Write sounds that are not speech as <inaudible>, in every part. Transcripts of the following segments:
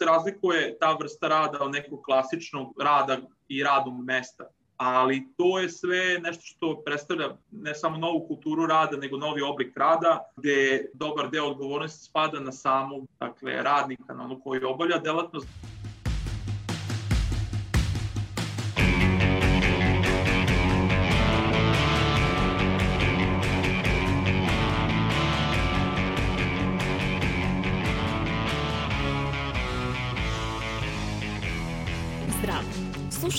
se razlikuje ta vrsta rada od nekog klasičnog rada i radnog mesta ali to je sve nešto što predstavlja ne samo novu kulturu rada, nego novi oblik rada, gde dobar deo odgovornosti spada na samog dakle, radnika, na ono koji obavlja delatnost.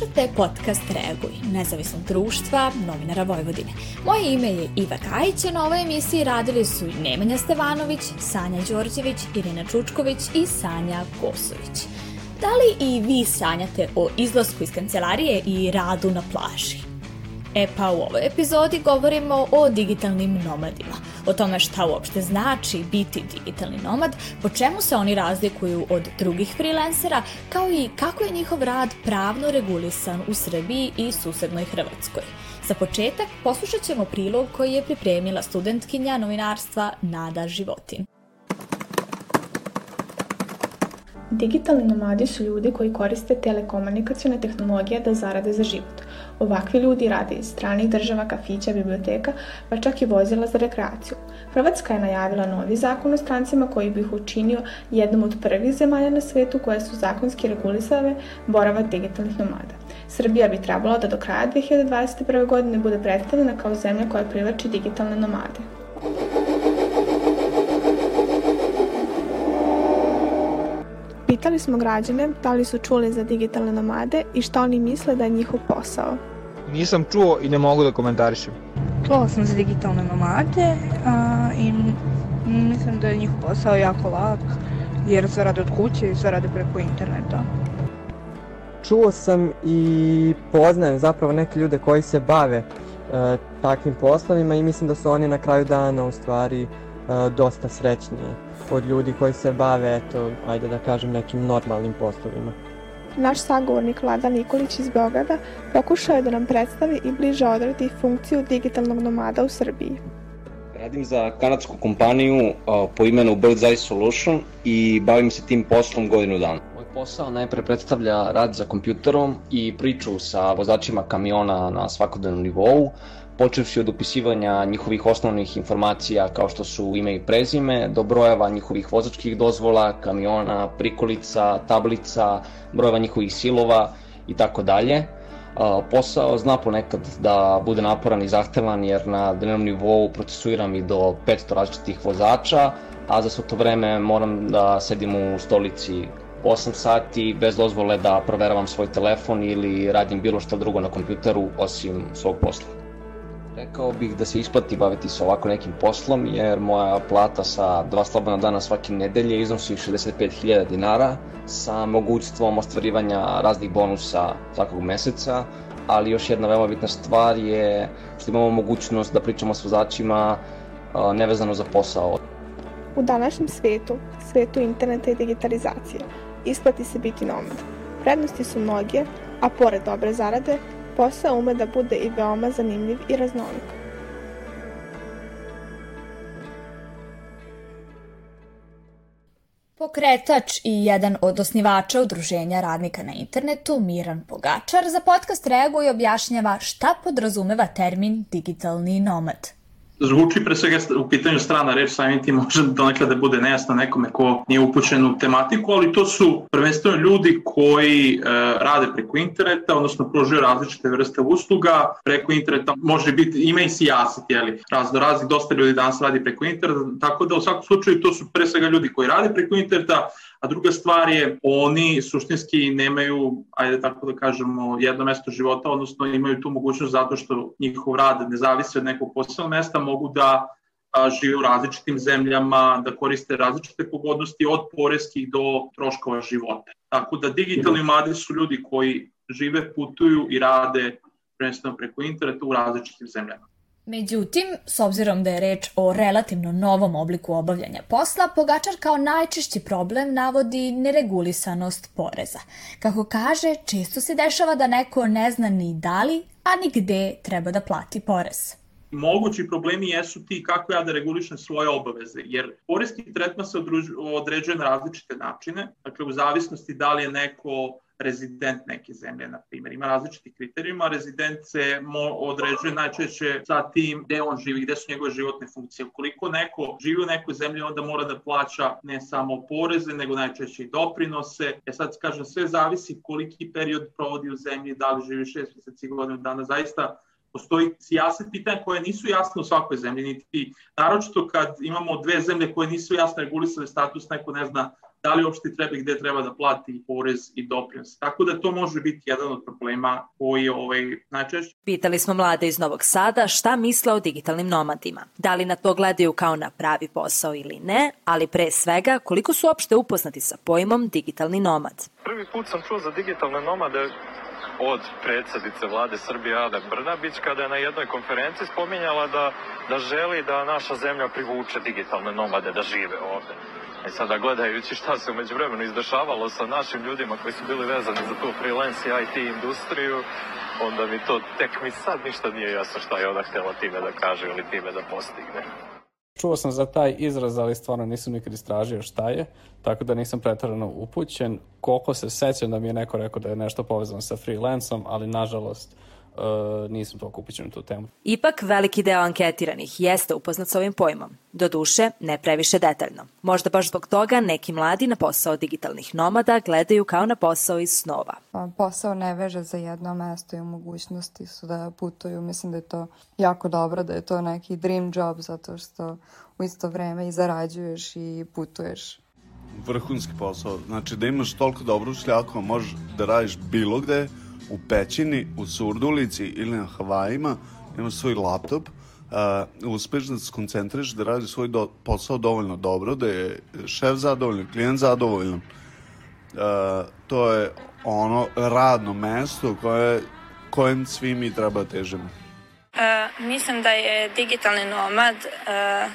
Slušate podcast Reaguj, nezavisnog društva novinara Vojvodine. Moje ime je Iva Kajić, a na ovoj emisiji radili su Nemanja Stevanović, Sanja Đorđević, Irina Čučković i Sanja Kosović. Da li i vi sanjate o izlasku iz kancelarije i radu na plaži? E pa u ovoj epizodi govorimo o digitalnim nomadima, o tome šta uopšte znači biti digitalni nomad, po čemu se oni razlikuju od drugih freelancera, kao i kako je njihov rad pravno regulisan u Srbiji i susednoj Hrvatskoj. Za početak poslušat ćemo prilog koji je pripremila studentkinja novinarstva Nada Životin. Digitalni nomadi su ljudi koji koriste telekomunikacijone tehnologije da zarade za život. Ovakvi ljudi rade iz stranih država, kafića, biblioteka, pa čak i vozila za rekreaciju. Hrvatska je najavila novi zakon o strancima koji bi ih učinio jednom od prvih zemalja na svetu koje su zakonski regulisave boravak digitalnih nomada. Srbija bi trebala da do kraja 2021. godine bude predstavljena kao zemlja koja privlači digitalne nomade. Pitali smo građane da li su čuli za digitalne nomade i šta oni misle da je njihov posao. Nisam čuo i ne mogu da komentarišem. Čula sam za digitalne nomade a, i mislim da je njihov posao jako lak jer se rade od kuće i se rade preko interneta. Čuo sam i poznajem zapravo neke ljude koji se bave e, takvim poslovima i mislim da su oni na kraju dana u stvari e, dosta srećniji od ljudi koji se bave, eto, ajde da kažem, nekim normalnim poslovima. Naš sagovornik Vlada Nikolić iz Beograda pokušao je da nam predstavi i bliže odredi funkciju digitalnog nomada u Srbiji. Radim za kanadsku kompaniju po imenu Bird's Eye Solution i bavim se tim poslom godinu dana. Moj posao najpre predstavlja rad za kompjuterom i priču sa vozačima kamiona na svakodnevnom nivou, počevši od upisivanja njihovih osnovnih informacija kao što su ime i prezime, do brojeva njihovih vozačkih dozvola, kamiona, prikolica, tablica, brojeva njihovih silova i tako dalje. Posao zna ponekad da bude naporan i zahtevan jer na dnevnom nivou procesuiram i do 500 različitih vozača, a za svo to vreme moram da sedim u stolici 8 sati bez dozvole da proveravam svoj telefon ili radim bilo šta drugo na kompjuteru osim svog posla. Rekao bih da se isplati baviti se ovako nekim poslom, jer moja plata sa dva slobodna dana svake nedelje iznosi 65.000 dinara sa mogućstvom ostvarivanja raznih bonusa svakog meseca, ali još jedna veoma bitna stvar je što imamo mogućnost da pričamo s vozačima nevezano za posao. U današnjem svetu, svetu interneta i digitalizacije, isplati se biti nomad. Prednosti su mnoge, a pored dobre zarade, posao ume da bude i veoma zanimljiv i raznolik. Pokretač i jedan od osnivača udruženja radnika na internetu, Miran Pogačar, za podcast reaguje i objašnjava šta podrazumeva termin digitalni nomad zvuči pre svega u pitanju strana reč, samim tim može donekle da bude nejasno nekome ko nije upućen u tematiku, ali to su prvenstveno ljudi koji e, rade preko interneta, odnosno pružuju različite vrste usluga. Preko interneta, može biti, ima i sijaset, jeli, razno razni, dosta ljudi danas radi preko interneta, tako da u svakom slučaju to su pre svega ljudi koji rade preko interneta, a druga stvar je oni suštinski nemaju, ajde tako da kažemo, jedno mesto života, odnosno imaju tu mogućnost zato što njihov rad ne zavisi od nekog posebnog mesta, mogu da žive u različitim zemljama, da koriste različite pogodnosti od poreskih do troškova života. Tako da digitalni mladi su ljudi koji žive, putuju i rade prvenstveno preko interneta u različitim zemljama. Međutim, s obzirom da je reč o relativno novom obliku obavljanja posla, Pogačar kao najčešći problem navodi neregulisanost poreza. Kako kaže, često se dešava da neko ne zna ni da li, a ni gde treba da plati porez. mogući problemi jesu ti kako ja da regulišem svoje obaveze, jer poreski tretman se određuje na različite načine, dakle u zavisnosti da li je neko rezident neke zemlje, na primjer. Ima različitih kriterijuma, rezident se određuje najčešće sa tim gde on živi, gde su njegove životne funkcije. Ukoliko neko živi u nekoj zemlji, onda mora da plaća ne samo poreze, nego najčešće i doprinose. E sad, kažem, sve zavisi koliki period provodi u zemlji, da li živi šest meseci godinu dana. Zaista postoji sijaset pitanja koje nisu jasne u svakoj zemlji, niti naročito kad imamo dve zemlje koje nisu jasno regulisane status, neko ne zna da li uopšte treba i gde treba da plati porez i doprinos. Tako da to može biti jedan od problema koji je ovaj, najčešće. Pitali smo mlade iz Novog Sada šta misle o digitalnim nomadima. Da li na to gledaju kao na pravi posao ili ne, ali pre svega koliko su uopšte upoznati sa pojmom digitalni nomad. Prvi put sam čuo za digitalne nomade od predsedice vlade Srbije Ade Brnabić kada je na jednoj konferenciji spominjala da, da želi da naša zemlja privuče digitalne nomade da žive ovde. E sada gledajući šta se umeđu vremenu izdešavalo sa našim ljudima koji su bili vezani za tu freelance i IT industriju, onda mi to tek mi sad ništa nije jasno šta je ona htela time da kaže ili time da postigne. Čuo sam za taj izraz, ali stvarno nisam nikad istražio šta je, tako da nisam pretarano upućen. Koliko se sećam da mi je neko rekao da je nešto povezano sa freelancom, ali nažalost uh, nisam toliko upućen u tu temu. Ipak, veliki deo anketiranih jeste upoznat s ovim pojmom. Do duše, ne previše detaljno. Možda baš zbog toga neki mladi na posao digitalnih nomada gledaju kao na posao iz snova. Pa, posao ne veže za jedno mesto i u mogućnosti su da putuju. Mislim da je to jako dobro, da je to neki dream job zato što u isto vreme i zarađuješ i putuješ vrhunski posao. Znači da imaš toliko dobru šljaku, možeš da radiš bilo gde, u pećini, u Surdulici ili na Havajima, imaš svoj laptop, uh, uspeš da se koncentriš, da radi svoj do, posao dovoljno dobro, da je šef zadovoljan, klijent zadovoljan. Uh, to je ono radno mesto koje, kojem svi mi treba težimo. Uh, mislim da je digitalni nomad uh,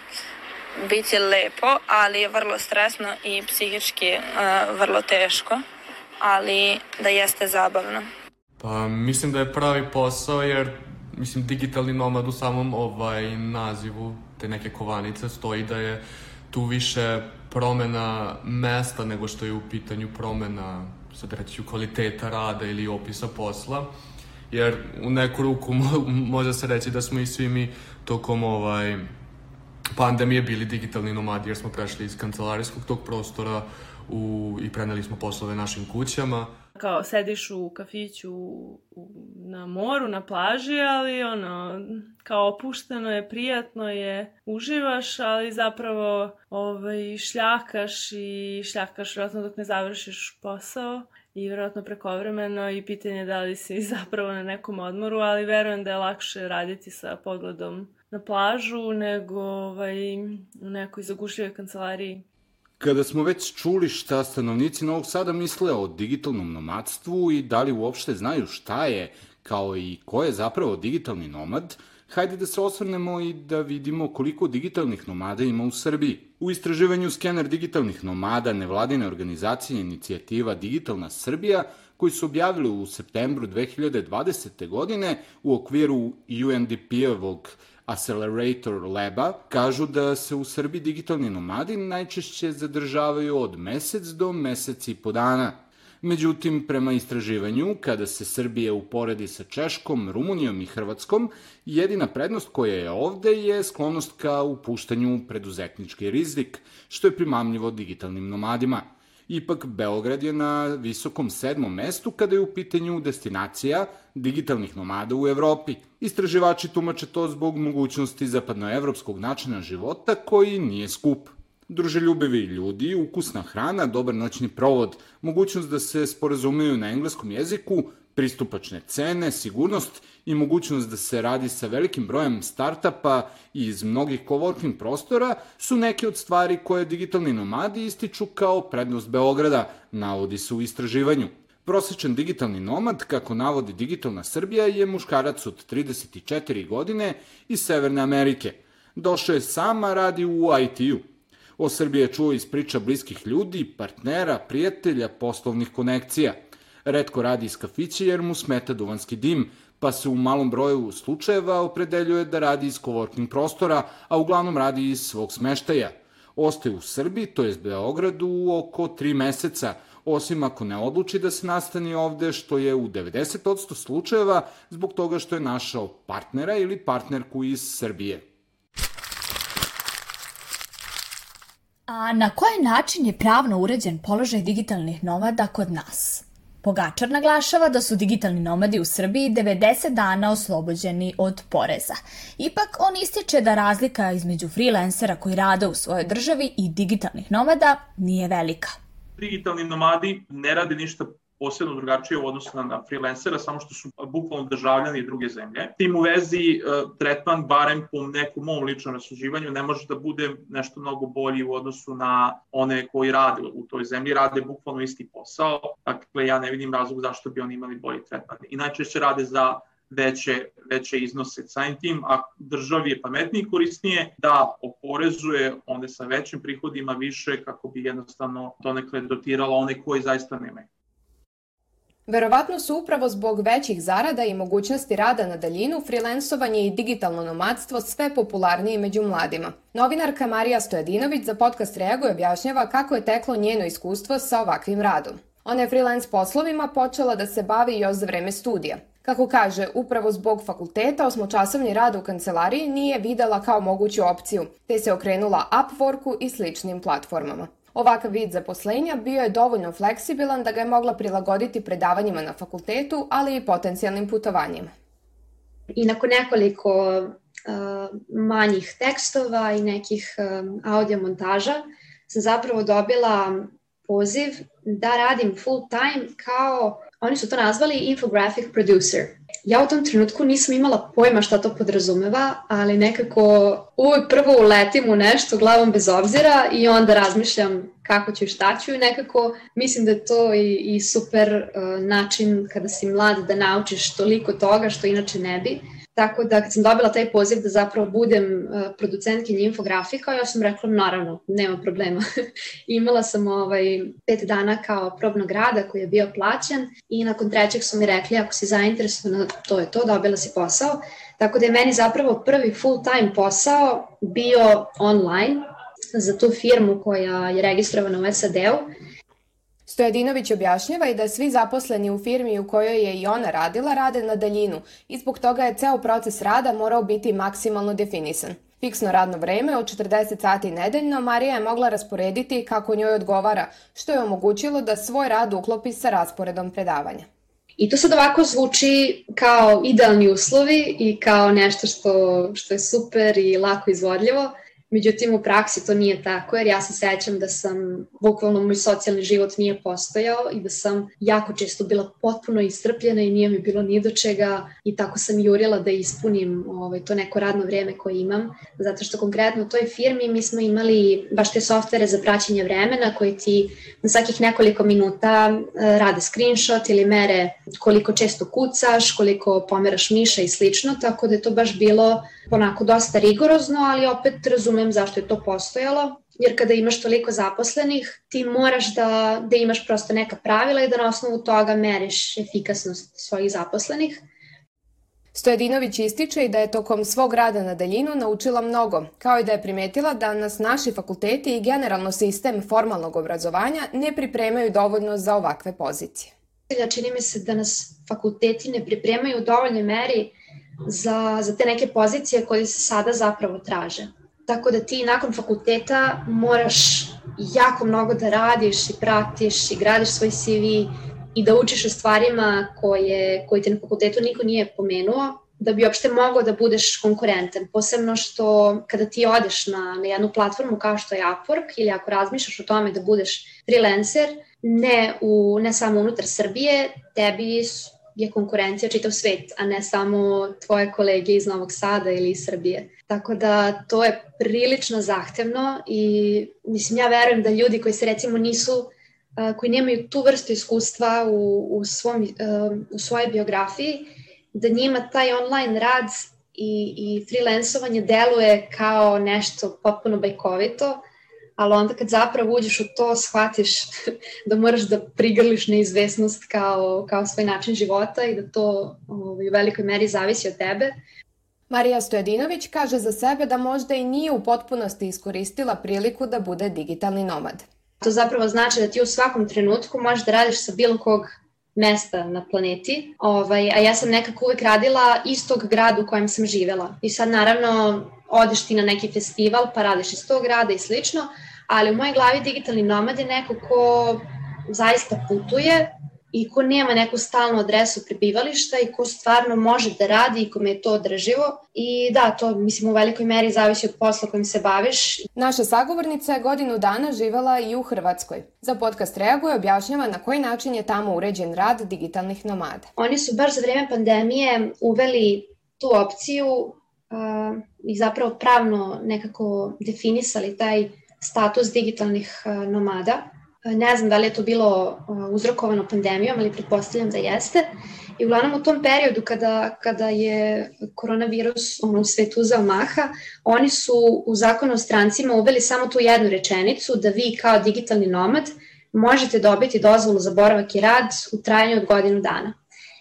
biti lepo, ali je vrlo stresno i psihički uh, vrlo teško, ali da jeste zabavno. Pa mislim da je pravi posao jer mislim digitalni nomad u samom ovaj nazivu te neke kovanice stoji da je tu više promena mesta nego što je u pitanju promena sad reći kvaliteta rada ili opisa posla. Jer u neku ruku <laughs> može se reći da smo i svi mi tokom ovaj pandemije bili digitalni nomadi jer smo prešli iz kancelarijskog tog prostora u, i preneli smo poslove našim kućama kao sediš u kafiću u, na moru, na plaži, ali ono, kao opušteno je, prijatno je, uživaš, ali zapravo ovaj, šljakaš i šljakaš vjerojatno dok ne završiš posao i vjerojatno prekovremeno i pitanje da li si <laughs> zapravo na nekom odmoru, ali verujem da je lakše raditi sa pogledom na plažu nego ovaj, u nekoj zagušljivoj kancelariji. Kada smo već čuli šta stanovnici Novog Sada misle o digitalnom nomadstvu i da li uopšte znaju šta je, kao i ko je zapravo digitalni nomad, hajde da se osvrnemo i da vidimo koliko digitalnih nomada ima u Srbiji. U istraživanju Skener digitalnih nomada nevladine organizacije inicijativa Digitalna Srbija, koji su objavili u septembru 2020. godine u okviru UNDP-evog Accelerator Laba kažu da se u Srbiji digitalni nomadi najčešće zadržavaju od mesec do mesec i po dana. Međutim, prema istraživanju, kada se Srbija uporedi sa Češkom, Rumunijom i Hrvatskom, jedina prednost koja je ovde je sklonost ka upuštanju preduzetnički rizik, što je primamljivo digitalnim nomadima – Ipak, Beograd je na visokom sedmom mestu kada je u pitanju destinacija digitalnih nomada u Evropi. Istraživači tumače to zbog mogućnosti zapadnoevropskog načina života koji nije skup. Druželjubivi ljudi, ukusna hrana, dobar noćni provod, mogućnost da se sporazumeju na engleskom jeziku, pristupačne cene, sigurnost i mogućnost da se radi sa velikim brojem startapa iz mnogih coworking prostora su neke od stvari koje digitalni nomadi ističu kao prednost Beograda, navodi se u istraživanju. Prosečan digitalni nomad, kako navodi Digitalna Srbija, je muškarac od 34 godine iz Severne Amerike. Došao je sama radi u IT-u. O Srbiji je čuo iz priča bliskih ljudi, partnera, prijatelja, poslovnih konekcija – Redko radi iz kafića jer mu smeta duvanski dim, pa se u malom broju slučajeva opredeljuje da radi iz coworking prostora, a uglavnom radi iz svog smeštaja. Ostaje u Srbiji, to je Beogradu, oko tri meseca, osim ako ne odluči da se nastani ovde, što je u 90% slučajeva zbog toga što je našao partnera ili partnerku iz Srbije. A na koji način je pravno uređen položaj digitalnih nomada kod nas? Pogačar naglašava da su digitalni nomadi u Srbiji 90 dana oslobođeni od poreza. Ipak on ističe da razlika između freelancera koji rade u svojoj državi i digitalnih nomada nije velika. Digitalni nomadi ne rade ništa posebno drugačije u odnosu na, na freelancera, samo što su bukvalno državljani druge zemlje. Tim u vezi e, tretman, barem po nekom mom ličnom rasuđivanju, ne može da bude nešto mnogo bolji u odnosu na one koji rade u toj zemlji, rade bukvalno isti posao, dakle ja ne vidim razlog zašto bi oni imali bolji tretman. I najčešće rade za veće, veće iznose. Samim tim, a državi je pametnije i korisnije da oporezuje one sa većim prihodima više kako bi jednostavno donekle dotirala one koji zaista nemaju. Verovatno su upravo zbog većih zarada i mogućnosti rada na daljinu, freelansovanje i digitalno nomadstvo sve popularnije među mladima. Novinarka Marija Stojadinović za podcast Reago objašnjava kako je teklo njeno iskustvo sa ovakvim radom. Ona je freelance poslovima počela da se bavi još za vreme studija. Kako kaže, upravo zbog fakulteta osmočasovni rad u kancelariji nije videla kao moguću opciju, te se okrenula Upworku i sličnim platformama. Ovakav vid zaposlenja bio je dovoljno fleksibilan da ga je mogla prilagoditi predavanjima na fakultetu, ali i potencijalnim putovanjima. I nakon nekoliko uh, manjih tekstova i nekih um, audio montaža sam zapravo dobila poziv da radim full time kao, oni su to nazvali infographic producer. Ja u tom trenutku nisam imala pojma šta to podrazumeva, ali nekako uvijek prvo uletim u nešto glavom bez obzira i onda razmišljam kako ću i šta ću i nekako mislim da je to i, i super uh, način kada si mlad da naučiš toliko toga što inače ne bi. Tako da kad sam dobila taj poziv da zapravo budem uh, producentkinja infografika, ja sam rekla naravno, nema problema. <laughs> Imala sam ovaj, pet dana kao probnog rada koji je bio plaćen i nakon trećeg su mi rekli ako si zainteresovana, to je to, dobila si posao. Tako da je meni zapravo prvi full time posao bio online za tu firmu koja je registrovana u SAD-u Stojadinović objašnjava i da svi zaposleni u firmi u kojoj je i ona radila rade na daljinu i zbog toga je ceo proces rada morao biti maksimalno definisan. Fiksno radno vreme od 40 sati nedeljno Marija je mogla rasporediti kako njoj odgovara, što je omogućilo da svoj rad uklopi sa rasporedom predavanja. I to sad ovako zvuči kao idealni uslovi i kao nešto što, što je super i lako izvodljivo, Međutim, u praksi to nije tako, jer ja se sećam da sam, bukvalno moj socijalni život nije postojao i da sam jako često bila potpuno istrpljena i nije mi bilo ni do čega i tako sam jurila da ispunim ovaj, to neko radno vreme koje imam, zato što konkretno u toj firmi mi smo imali baš te softvere za praćenje vremena koji ti na svakih nekoliko minuta eh, rade screenshot ili mere koliko često kucaš, koliko pomeraš miša i slično, tako da je to baš bilo onako dosta rigorozno, ali opet razumem zašto je to postojalo, jer kada imaš toliko zaposlenih, ti moraš da, da imaš prosto neka pravila i da na osnovu toga meriš efikasnost svojih zaposlenih. Stojedinović ističe i da je tokom svog rada na daljinu naučila mnogo, kao i da je primetila da nas naši fakulteti i generalno sistem formalnog obrazovanja ne pripremaju dovoljno za ovakve pozicije. Čini mi se da nas fakulteti ne pripremaju u dovoljnoj meri za, za te neke pozicije koje se sada zapravo traže. Tako da ti nakon fakulteta moraš jako mnogo da radiš i pratiš i gradiš svoj CV i da učiš o stvarima koje, koje te na fakultetu niko nije pomenuo, da bi uopšte mogao da budeš konkurentan. Posebno što kada ti odeš na, na jednu platformu kao što je Upwork ili ako razmišljaš o tome da budeš freelancer, ne, u, ne samo unutar Srbije, tebi je konkurencija čitav svet, a ne samo tvoje kolege iz Novog Sada ili iz Srbije. Tako da to je prilično zahtevno i mislim ja verujem da ljudi koji se recimo nisu koji nemaju tu vrstu iskustva u, u, svom, u svojoj biografiji, da njima taj online rad i, i freelancovanje deluje kao nešto potpuno bajkovito, ali onda kad zapravo uđeš u to, shvatiš <laughs> da moraš da prigrliš neizvesnost kao, kao svoj način života i da to ovaj, u velikoj meri zavisi od tebe. Marija Stojadinović kaže za sebe da možda i nije u potpunosti iskoristila priliku da bude digitalni nomad. To zapravo znači da ti u svakom trenutku možeš da radiš sa bilo kog mesta na planeti, ovaj, a ja sam nekako uvek radila istog grada u kojem sam živela. I sad naravno odeš ti na neki festival pa radiš iz tog grada i slično, ali u mojoj glavi digitalni nomad je neko ko zaista putuje i ko nema neku stalnu adresu prebivališta i ko stvarno može da radi i kome je to održivo. I da, to mislim u velikoj meri zavisi od posla kojim se baviš. Naša sagovornica je godinu dana živela i u Hrvatskoj. Za podcast Reaguje objašnjava na koji način je tamo uređen rad digitalnih nomada. Oni su baš za vreme pandemije uveli tu opciju uh, i zapravo pravno nekako definisali taj status digitalnih uh, nomada Ne znam da li je to bilo uzrokovano pandemijom, ali pretpostavljam da jeste. I uglavnom u tom periodu kada, kada je koronavirus ono, u svetu uzao maha, oni su u zakonu o strancima uveli samo tu jednu rečenicu da vi kao digitalni nomad možete dobiti dozvolu za boravak i rad u trajanju od godinu dana.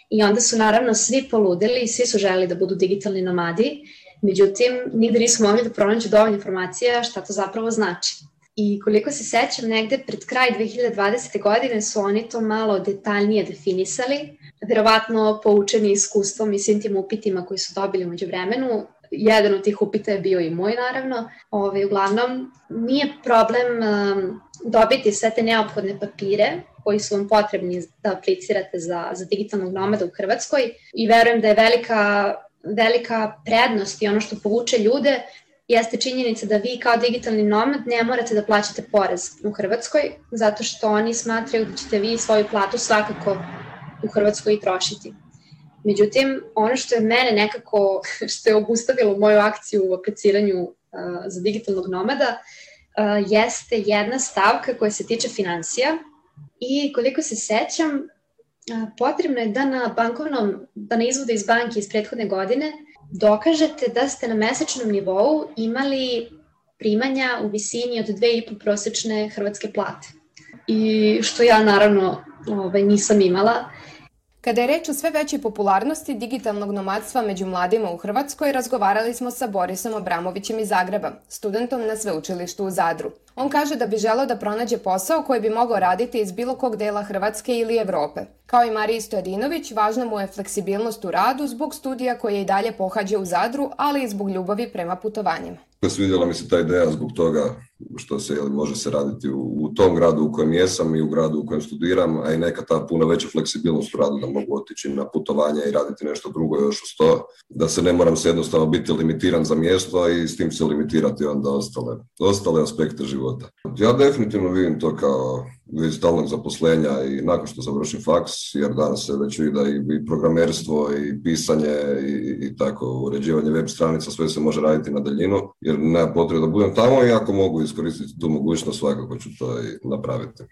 I onda su naravno svi poludili i svi su želeli da budu digitalni nomadi, međutim nigde nismo mogli da pronađu dovoljno informacija šta to zapravo znači. I koliko se sećam, negde pred kraj 2020. godine su oni to malo detaljnije definisali, verovatno poučeni iskustvom i svim tim upitima koji su dobili umeđu vremenu. Jedan od tih upita je bio i moj, naravno. Ovaj, uglavnom, nije problem um, dobiti sve te neophodne papire koji su vam potrebni da aplicirate za, za digitalnog nomada u Hrvatskoj i verujem da je velika velika prednost i ono što povuče ljude jeste činjenica da vi kao digitalni nomad ne morate da plaćate porez u Hrvatskoj, zato što oni smatraju da ćete vi svoju platu svakako u Hrvatskoj i trošiti. Međutim, ono što je mene nekako, <laughs> što je obustavilo moju akciju u apliciranju uh, za digitalnog nomada, uh, jeste jedna stavka koja se tiče financija i koliko se sećam, uh, potrebno je da na bankovnom, da na izvode iz banke iz prethodne godine dokažete da ste na mesečnom nivou imali primanja u visini od 2,5 prosečne hrvatske plate. I što ja naravno ovaj, nisam imala. Kada je reč o sve većoj popularnosti digitalnog nomadstva među mladima u Hrvatskoj, razgovarali smo sa Borisom Abramovićem iz Zagreba, studentom na sveučilištu u Zadru. On kaže da bi želeo da pronađe posao koji bi mogao raditi iz bilo kog dela Hrvatske ili Evrope. Kao i Marija Stojadinović, važna mu je fleksibilnost u radu zbog studija koje i dalje pohađa u Zadru, ali i zbog ljubavi prema putovanjima. Svidjela mi se ta ideja zbog toga što se jeli, može se raditi u, u tom gradu u kojem jesam i u gradu u kojem studiram, a i neka ta puno veća fleksibilnost u radu da mogu otići na putovanje i raditi nešto drugo još uz to, da se ne moram se jednostavno biti limitiran za mjesto i s tim se limitirati onda ostale, ostale aspekte života. Ja definitivno vidim to kao vid stalnog zaposlenja i nakon što završim faks, jer danas se već vidi i programerstvo i pisanje i, i tako uređivanje web stranica, sve se može raditi na daljinu, jer nema potrebe da budem tamo i ako mogu iskoristiti tu mogućnost, svakako ću to i napraviti.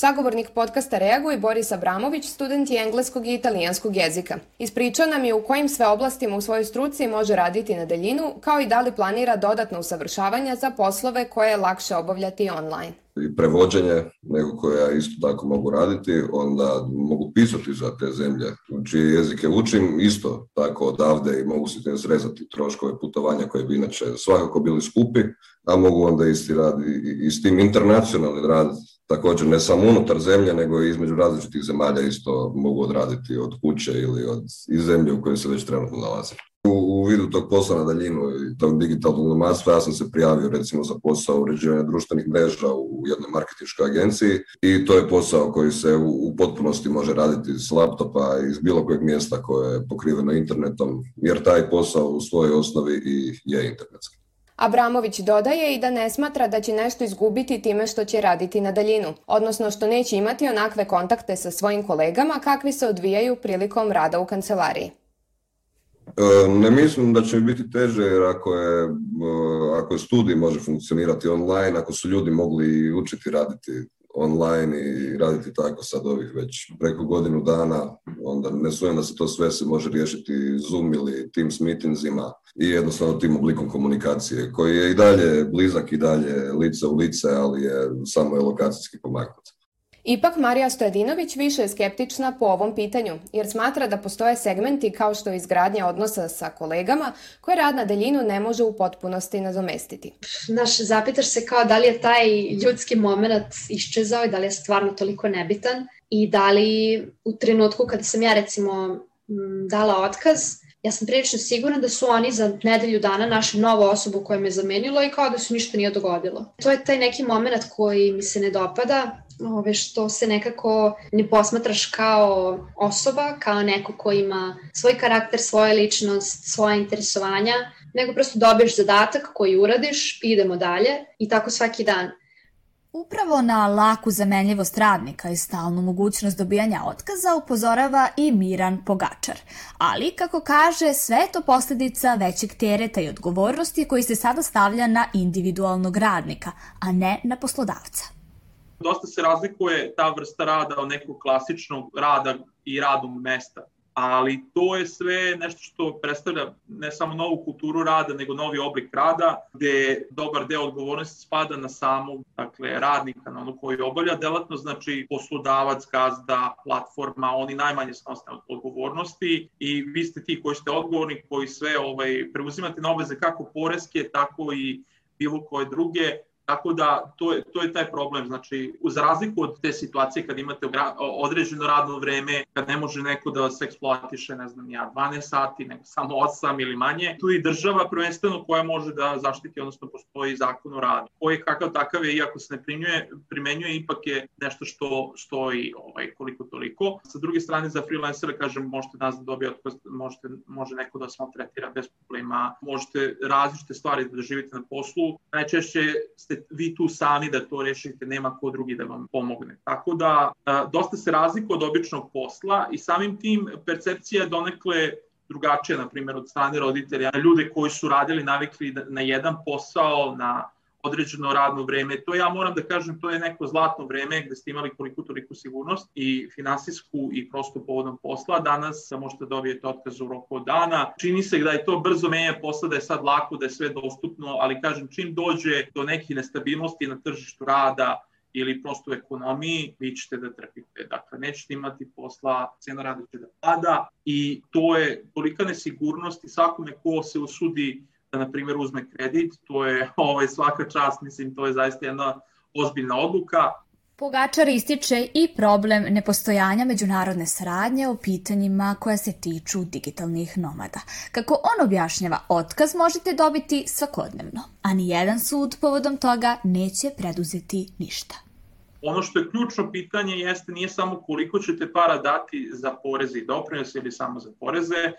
Sagovornik podcasta Reaguj, Boris Abramović, student je engleskog i italijanskog jezika. Ispričao nam je u kojim sve oblastima u svojoj struci može raditi na daljinu, kao i da li planira dodatno usavršavanja za poslove koje je lakše obavljati online. I prevođenje, nego koje ja isto tako mogu raditi, onda mogu pisati za te zemlje čije jezike učim, isto tako odavde i mogu se te srezati troškove putovanja koje bi inače svakako bili skupi, a mogu onda isti rad i, i s tim internacionalni rad također ne samo unutar zemlje, nego i između različitih zemalja isto mogu odraditi od kuće ili od iz zemlje u kojoj se već trenutno nalaze. U, u vidu tog posla na daljinu i tog digitalnog nomadstva ja sam se prijavio recimo za posao uređivanja društvenih mreža u jednoj marketinškoj agenciji i to je posao koji se u, u potpunosti može raditi s laptopa iz bilo kojeg mjesta koje je pokriveno internetom, jer taj posao u svojoj osnovi i je internetski. Abramović dodaje i da ne smatra da će nešto izgubiti time što će raditi na daljinu, odnosno što neće imati onakve kontakte sa svojim kolegama kakvi se odvijaju prilikom rada u kancelariji. E, ne mislim da će biti teže jer ako je, e, ako je studij može funkcionirati online, ako su ljudi mogli učiti raditi online i raditi tako sad ovih već preko godinu dana onda ne sujem da se to sve se može riješiti Zoom ili Teams meetingsima i jednostavno tim oblikom komunikacije koji je i dalje blizak i dalje lice u lice, ali je samo je lokacijski pomaknut. Ipak Marija Stojadinović više je skeptična po ovom pitanju, jer smatra da postoje segmenti kao što je izgradnja odnosa sa kolegama koje rad na daljinu ne može u potpunosti nadomestiti. Naš, zapitaš se kao da li je taj ljudski moment iščezao i da li je stvarno toliko nebitan i da li u trenutku kada sam ja recimo dala otkaz, ja sam prilično sigurna da su oni za nedelju dana našli novu osobu koja me zamenilo i kao da su ništa nije dogodilo. To je taj neki moment koji mi se ne dopada, ove, što se nekako ne posmatraš kao osoba, kao neko ko ima svoj karakter, svoju ličnost, svoje interesovanja, nego prosto dobiješ zadatak koji uradiš, idemo dalje i tako svaki dan. Upravo na laku zamenljivost radnika i stalnu mogućnost dobijanja otkaza upozorava i Miran Pogačar. Ali, kako kaže, sve je to posledica većeg tereta i odgovornosti koji se sada stavlja na individualnog radnika, a ne na poslodavca. Dosta se razlikuje ta vrsta rada od nekog klasičnog rada i radnog mesta ali to je sve nešto što predstavlja ne samo novu kulturu rada, nego novi oblik rada, gde dobar deo odgovornosti spada na samog dakle, radnika, na ono koji obavlja delatno, znači poslodavac, gazda, platforma, oni najmanje snosne odgovornosti i vi ste ti koji ste odgovorni, koji sve ovaj, preuzimate na obveze kako poreske, tako i bilo koje druge, Tako da to je, to je taj problem, znači uz razliku od te situacije kad imate određeno radno vreme, kad ne može neko da vas eksploatiše, ne znam ja, 12 sati, nego samo 8 ili manje, tu i država prvenstveno koja može da zaštiti, odnosno postoji zakon o radu, koji kakav takav je, iako se ne primenjuje, primenjuje ipak je nešto što stoji ovaj, koliko toliko. Sa druge strane, za freelancera, kažem, možete nas da dobije otkaz, možete, može neko da vas tretira bez problema, možete različite stvari da živite na poslu. Najčešće ste vi tu sami da to rešite, nema ko drugi da vam pomogne. Tako da dosta se razlikuje od običnog posla i samim tim percepcija je donekle drugačija, na primjer, od strane roditelja. Ljude koji su radili, navikli na jedan posao, na određeno radno vreme. To ja moram da kažem, to je neko zlatno vreme gde ste imali koliko toliko sigurnost i finansijsku i prosto povodom posla. Danas možete dobijete otkaz u roku od dana. Čini se da je to brzo menja posla, da je sad lako, da je sve dostupno, ali kažem, čim dođe do nekih nestabilnosti na tržištu rada, ili prosto u ekonomiji, vi ćete da trpite. Dakle, nećete imati posla, cena rada će da pada i to je tolika nesigurnost i svakome ko se usudi da, na primjer, uzme kredit, to je <laughs> ovaj, svaka čast, mislim, to je zaista jedna ozbiljna odluka. Pogačar ističe i problem nepostojanja međunarodne saradnje o pitanjima koja se tiču digitalnih nomada. Kako on objašnjava, otkaz možete dobiti svakodnevno, a ni jedan sud povodom toga neće preduzeti ništa. Ono što je ključno pitanje jeste nije samo koliko ćete para dati za poreze i doprinose ili samo za poreze,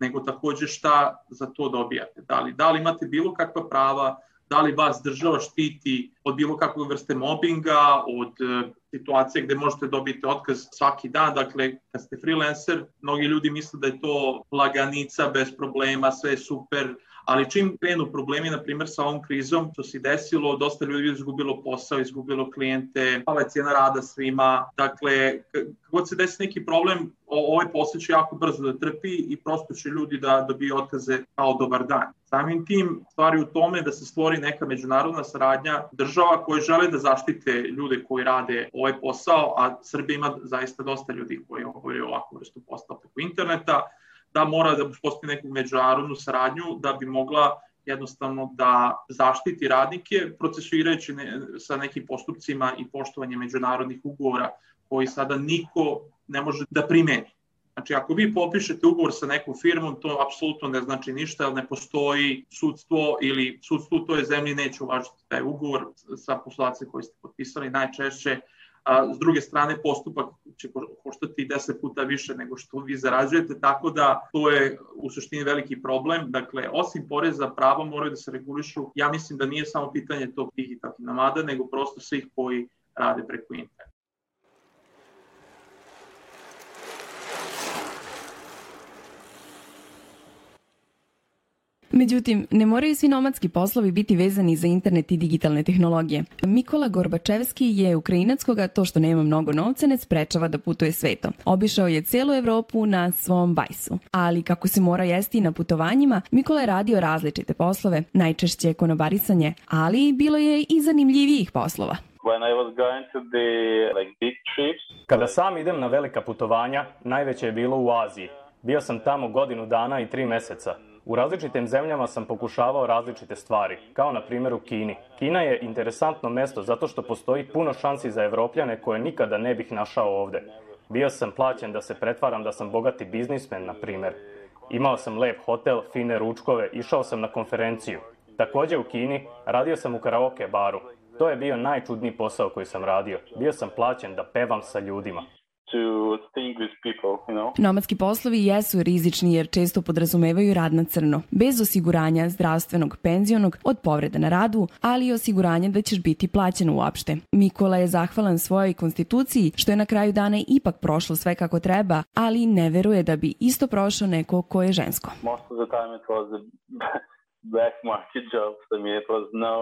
nego takođe šta za to dobijate. Da li, da li imate bilo kakva prava, da li vas država štiti od bilo kakve vrste mobinga, od e, situacije gde možete dobiti otkaz svaki dan, dakle kad ste freelancer, mnogi ljudi misle da je to laganica bez problema, sve je super, ali čim krenu problemi, na primjer sa ovom krizom, to se desilo, dosta ljudi izgubilo posao, izgubilo klijente, pala je cijena rada svima, dakle, kako se desi neki problem, ovaj posao će jako brzo da trpi i prosto će ljudi da dobiju otkaze kao dobar dan. Samim tim stvari u tome da se stvori neka međunarodna saradnja država koje žele da zaštite ljude koji rade ovaj posao, a Srbija ima zaista dosta ljudi koji obavljaju ovakvu vrstu posla preko interneta, da mora da postoji neku međunarodnu saradnju da bi mogla jednostavno da zaštiti radnike procesuirajući ne, sa nekim postupcima i poštovanje međunarodnih ugovora koji sada niko ne može da primeni. Znači, ako vi popišete ugovor sa nekom firmom, to apsolutno ne znači ništa, jer ne postoji sudstvo ili sudstvo u toj zemlji neće uvažiti taj ugovor sa poslodavce koji ste potpisali najčešće a s druge strane postupak će koštati 10 puta više nego što vi zarađujete, tako da to je u suštini veliki problem. Dakle, osim poreza, prava moraju da se regulišu. Ja mislim da nije samo pitanje tog digitalnih namada, nego prosto svih koji rade preko interneta. Međutim, ne moraju svi nomadski poslovi biti vezani za internet i digitalne tehnologije. Mikola Gorbačevski je Ukrajinac koga to što nema mnogo novca ne sprečava da putuje svetom. Obišao je celu Evropu na svom bajsu. Ali kako se mora jesti na putovanjima, Mikola je radio različite poslove, najčešće konobarisanje, ali bilo je i zanimljivijih poslova. When I was going to the like big trips, Kada sam idem na velika putovanja, najveće je bilo u Aziji. Bio sam tamo godinu dana i tri meseca. U različitim zemljama sam pokušavao različite stvari, kao na primjer u Kini. Kina je interesantno mesto zato što postoji puno šansi za evropljane koje nikada ne bih našao ovde. Bio sam plaćen da se pretvaram da sam bogati biznismen, na primjer. Imao sam lep hotel, fine ručkove, išao sam na konferenciju. Takođe u Kini radio sam u karaoke baru. To je bio najčudniji posao koji sam radio. Bio sam plaćen da pevam sa ljudima. To think with people, you know. Nomadski poslovi jesu rizični jer često podrazumevaju rad na crno, bez osiguranja zdravstvenog, penzionog, od povreda na radu, ali i osiguranja da ćeš biti plaćen uopšte. Mikola je zahvalan svojoj konstituciji što je na kraju dana ipak prošlo sve kako treba, ali ne veruje da bi isto prošao neko ko je žensko. Most of the time it was <laughs> a black market jobs. I mean, it was no...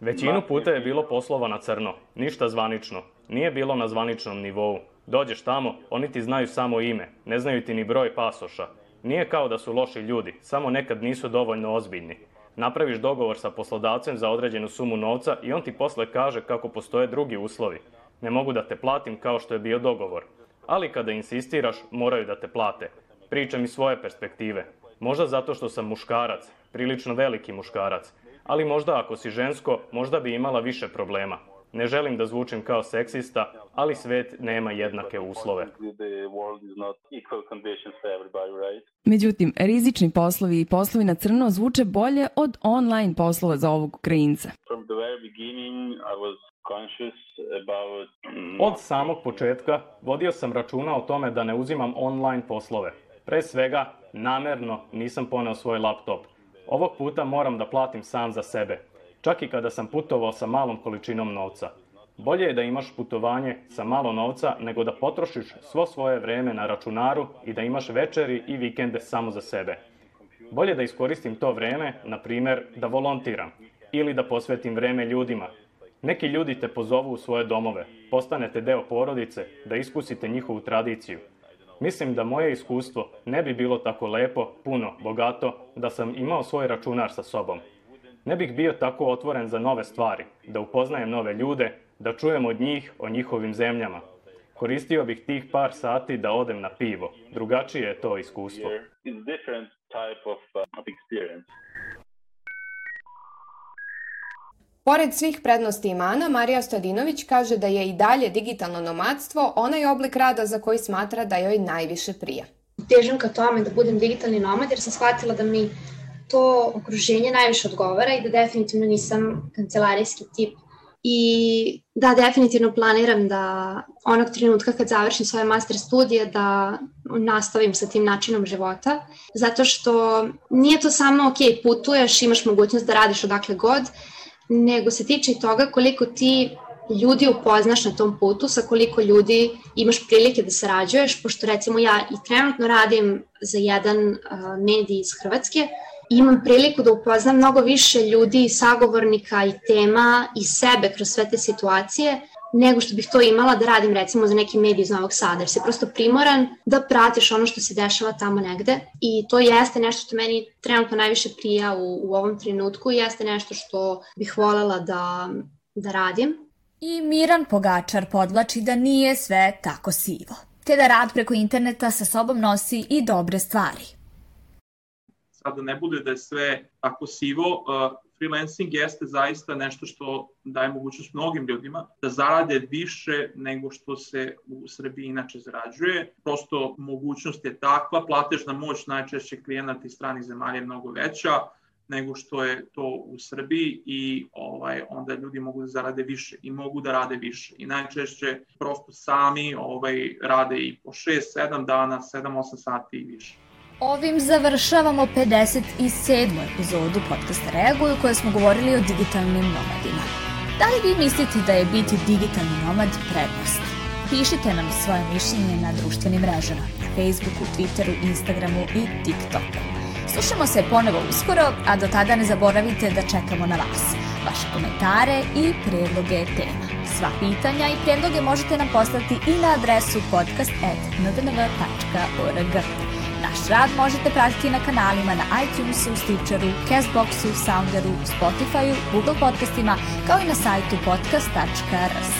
Većinu puta je bilo poslova na crno, ništa zvanično. Nije bilo na zvaničnom nivou. Dođeš tamo, oni ti znaju samo ime, ne znaju ti ni broj pasoša. Nije kao da su loši ljudi, samo nekad nisu dovoljno ozbiljni. Napraviš dogovor sa poslodavcem za određenu sumu novca i on ti posle kaže kako postoje drugi uslovi. Ne mogu da te platim kao što je bio dogovor. Ali kada insistiraš, moraju da te plate. Pričam iz svoje perspektive. Možda zato što sam muškarac, prilično veliki muškarac. Ali možda ako si žensko, možda bi imala više problema. Ne želim da zvučim kao seksista, ali svet nema jednake uslove. Međutim, rizični poslovi i poslovi na crno zvuče bolje od online poslova za ovog Ukrajinca. Od samog početka vodio sam računa o tome da ne uzimam online poslove. Pre svega, namerno nisam poneo svoj laptop. Ovog puta moram da platim sam za sebe, čak i kada sam putovao sa malom količinom novca. Bolje je da imaš putovanje sa malo novca nego da potrošiš svo svoje vreme na računaru i da imaš večeri i vikende samo za sebe. Bolje da iskoristim to vreme, na primer, da volontiram ili da posvetim vreme ljudima. Neki ljudi te pozovu u svoje domove, postanete deo porodice, da iskusite njihovu tradiciju. Mislim da moje iskustvo ne bi bilo tako lepo, puno, bogato, da sam imao svoj računar sa sobom. Ne bih bio tako otvoren za nove stvari, da upoznajem nove ljude, da čujem od njih o njihovim zemljama. Koristio bih tih par sati da odem na pivo. Drugačije je to iskustvo. uh. Pored svih prednosti i mana, Marija Stojadinović kaže da je i dalje digitalno nomadstvo onaj oblik rada za koji smatra da joj najviše prija. Težim ka tome da budem digitalni nomad jer sam shvatila da mi to okruženje najviše odgovara i da definitivno nisam kancelarijski tip. I da, definitivno planiram da onog trenutka kad završim svoje master studije da nastavim sa tim načinom života, zato što nije to samo ok, putuješ, imaš mogućnost da radiš odakle god, nego se tiče i toga koliko ti ljudi upoznaš na tom putu, sa koliko ljudi imaš prilike da sarađuješ, pošto recimo ja i trenutno radim za jedan medij iz Hrvatske, imam priliku da upoznam mnogo više ljudi, sagovornika i tema i sebe kroz sve te situacije, nego što bih to imala da radim recimo za neki medij iz Novog Sada, jer si prosto primoran da pratiš ono što se dešava tamo negde i to jeste nešto što meni trenutno najviše prija u, u ovom trenutku i jeste nešto što bih volela da, da radim. I Miran Pogačar podlači da nije sve tako sivo, te da rad preko interneta sa sobom nosi i dobre stvari. Sad da ne bude da je sve tako sivo, uh, freelancing jeste zaista nešto što daje mogućnost mnogim ljudima da zarade više nego što se u Srbiji inače zarađuje. Prosto mogućnost je takva, platežna moć najčešće klijenata iz stranih zemalja je mnogo veća nego što je to u Srbiji i ovaj onda ljudi mogu da zarade više i mogu da rade više i najčešće prosto sami ovaj rade i po 6 7 dana, 7 8 sati i više. Ovim završavamo 57. epizodu podcasta Reaguju koje smo govorili o digitalnim nomadima. Da li vi mislite da je biti digitalni nomad prednost? Pišite nam svoje mišljenje na društvenim mrežama, Facebooku, Twitteru, Instagramu i TikToku. Slušamo se ponovo uskoro, a do tada ne zaboravite da čekamo na vas, vaše komentare i predloge tema. Sva pitanja i predloge možete nam poslati i na adresu podcast.ndnv.org. Naš rad možete pratiti na kanalima na iTunesu, Stitcheru, Castboxu, Sounderu, Spotifyu, Google podcastima, kao i na sajtu podcast.rs.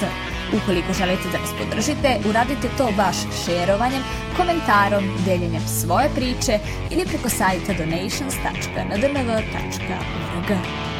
Ukoliko želite da nas podržite, uradite to baš šerovanjem, komentarom, deljenjem svoje priče ili preko sajta donations.ndnv.org.